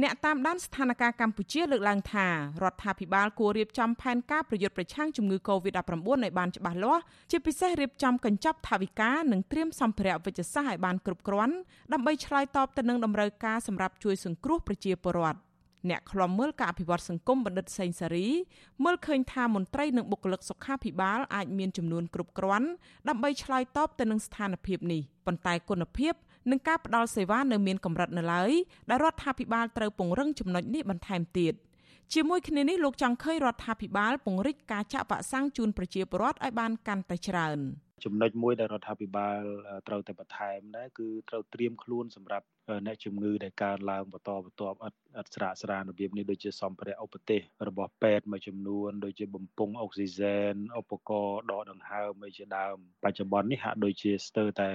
អ្នកតាមដានស្ថានភាពកម្ពុជាលើកឡើងថារដ្ឋាភិបាលគួររៀបចំផែនការប្រយុទ្ធប្រឆាំងជំងឺ Covid-19 ឲ្យបានច្បាស់លាស់ជាពិសេសរៀបចំកញ្ចប់ថវិកានិងត្រៀមសម្ភារៈវិជ្ជសាស្ត្រឲ្យបានគ្រប់គ្រាន់ដើម្បីឆ្លើយតបទៅនឹងតម្រូវការសម្រាប់ជួយសង្គ្រោះប្រជាពលរដ្ឋអ្នកខ្លំមើលការអភិវឌ្ឍសង្គមបណ្ឌិតសេងសារីមើលឃើញថាមន្ត្រីនិងបុគ្គលិកសុខាភិបាលអាចមានចំនួនគ្រប់គ្រាន់ដើម្បីឆ្លើយតបទៅនឹងស្ថានភាពនេះប៉ុន្តែគុណភាព និងការផ្ដល់សេវានៅមានកម្រិតនៅឡើយដែលរដ្ឋាភិបាលត្រូវពង្រឹងចំណុចនេះបន្ថែមទៀតជាមួយគ្នានេះលោកចង់ឃើញរដ្ឋាភិបាលពង្រីកការចាក់វ៉ាក់សាំងជូនប្រជាពលរដ្ឋឲ្យបានកាន់តែច្រើនចំណុចមួយដែលរដ្ឋាភិបាលត្រូវតែបន្ថែមដែរគឺត្រូវត្រៀមខ្លួនសម្រាប់អ្នកជំងឺដែលកើនឡើងបន្តបន្ទាប់ឥតឥតស្រាកស្រានរបៀបនេះដូចជាសម្ភារៈឧបទេសរបស់ពេទ្យមួយចំនួនដូចជាបំពង់អុកស៊ីហ្សែនឧបករណ៍ដកដង្ហើមជាដើមបច្ចុប្បន្ននេះហាក់ដូចជាស្ទើរតែ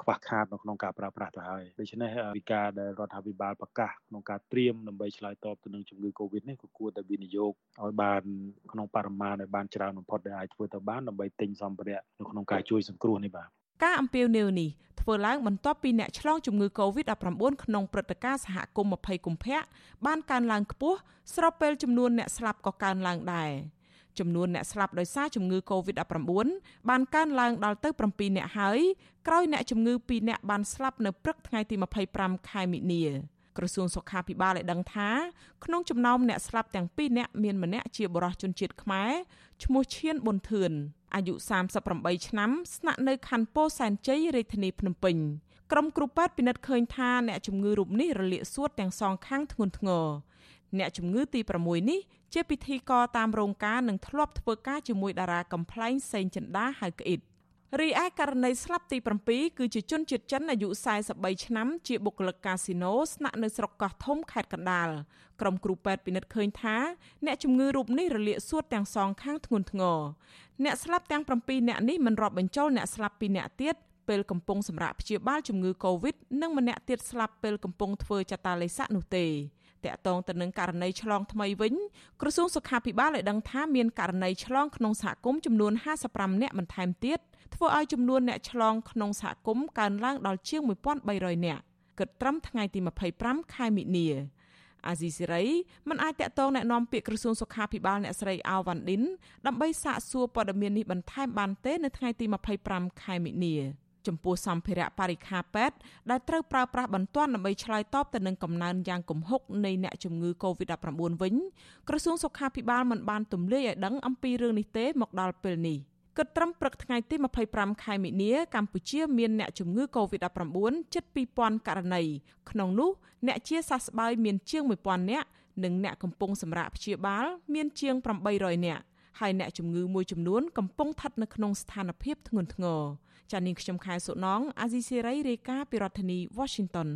ខ្វះខាតនៅក្នុងការប្រើប្រាស់ទៅហើយដូច្នេះវិការដែលរដ្ឋាភិបាលប្រកាសក្នុងការត្រៀមដើម្បីឆ្លើយតបទៅនឹងជំងឺ Covid នេះក៏គួរតែវិនិយោគឲ្យបានក្នុងបរិមាណឲ្យបានច្រើនបំផុតដែលអាចធ្វើទៅបានដើម្បីទិញសម្ភារៈនៅក្នុងការជួយសង្គ្រោះនេះបាទ ការអំពាវនាវនេះធ្វើឡើងបន្ទាប់ពីអ្នកឆ្លងជំងឺ Covid-19 ក្នុងព្រឹត្តិការណ៍សហគមន៍20កុម្ភៈបានកើនឡើងខ្ពស់ស្របពេលចំនួនអ្នកស្លាប់ក៏កើនឡើងដែរចំនួនអ្នកស្លាប់ដោយសារជំងឺ Covid-19 បានកើនឡើងដល់ទៅ7អ្នកហើយក្រោយអ្នកជំងឺ2អ្នកបានស្លាប់នៅព្រឹកថ្ងៃទី25ខែមិនិនា ក្រសួងសុខាភិបាលបានដឹងថាក្នុងចំណោមអ្នកស្លាប់ទាំង2នាក់មានម្នាក់ជាបុរសជនជាតិខ្មែរឈ្មោះឈៀនប៊ុនធឿនអាយុ38ឆ្នាំស្នាក់នៅខណ្ឌពោធិ៍សែនជ័យរាជធានីភ្នំពេញក្រុមគ្រូពេទ្យពិនិត្យឃើញថាអ្នកជំងឺរូបនេះរលាកសួតទាំងសងខាងធ្ងន់ធ្ងរអ្នកជំងឺទី6នេះជាពិធីករតាមរោងការនិងធ្លាប់ធ្វើការជាមួយតារាកំ pl ែងសេងចិន្តាហៅក្អ៊ីត រីឯករណីស្លាប់ទី7គឺជាជនជាតិចិនអាយុ43ឆ្នាំជាបុគ្គលិកកាស៊ីណូស្នាក់នៅស្រុកកោះធំខេត្តកណ្ដាលក្រុមគ្រូពេទ្យពិនិត្យឃើញថាអ្នកជំងឺរូបនេះរលាកសួតទាំងសងខាងធ្ងន់ធ្ងរអ្នកស្លាប់ទាំង7នាក់នេះមិនរាប់បញ្ចូលអ្នកស្លាប់2នាក់ទៀត ពេលកំពុងសម្រាប់ព្យាបាលជំងឺ Covid និងម្នាក់ទៀតស្លាប់ពេលកំពុងធ្វើចតាឡេសាក់នោះទេតកតងទៅនឹងករណីឆ្លងថ្មីវិញក្រសួងសុខាភិបាលបានដឹងថាមានករណីឆ្លងក្នុងសហគមន៍ចំនួន55នាក់បន្ថែមទៀតធ្វើឲ្យចំនួនអ្នកឆ្លងក្នុងសហគមន៍កើនឡើងដល់ជាង1300នាក់គិតត្រឹមថ្ងៃទី25ខែមិនិនាអាស៊ីសេរីមិនអាចតាក់ទងแนะនាំពាក្យក្រសួងសុខាភិបាលអ្នកស្រីអាវ៉ាន់ឌិនដើម្បីសាកសួរព័ត៌មាននេះបន្ថែមបានទេនៅថ្ងៃទី25ខែមិនិនា ចំពោះសម្ភារៈបរិខាពេទ្យដែលត្រូវប្រើប្រាស់បន្ទាន់ដើម្បីឆ្លើយតបទៅនឹងកំណើនយ៉ាងគំហុកនៃអ្នកជំងឺ Covid-19 វិញក្រសួងសុខាភិបាលមិនបានទម្លាយឲ្យដឹងអំពីរឿងនេះទេមកដល់ពេលនេះគិតត្រឹមព្រឹកថ្ងៃទី25ខែមិនិនាកម្ពុជាមានអ្នកជំងឺ Covid-19 ជិត2000ករណីក្នុងនោះអ្នកជាសះស្បើយមានជាង1000នាក់និងអ្នកកំពុងសម្រាកព្យាបាល មានជាង800នាក់ ហើយអ្នកជំងឺមួយចំនួនកំពុងស្ថិតនៅក្នុងស្ថានភាពធ្ងន់ធ្ងរចានាងខ្ញុំខែសុណងអាស៊ីសេរីរាយការណ៍ពីរដ្ឋធានី Washington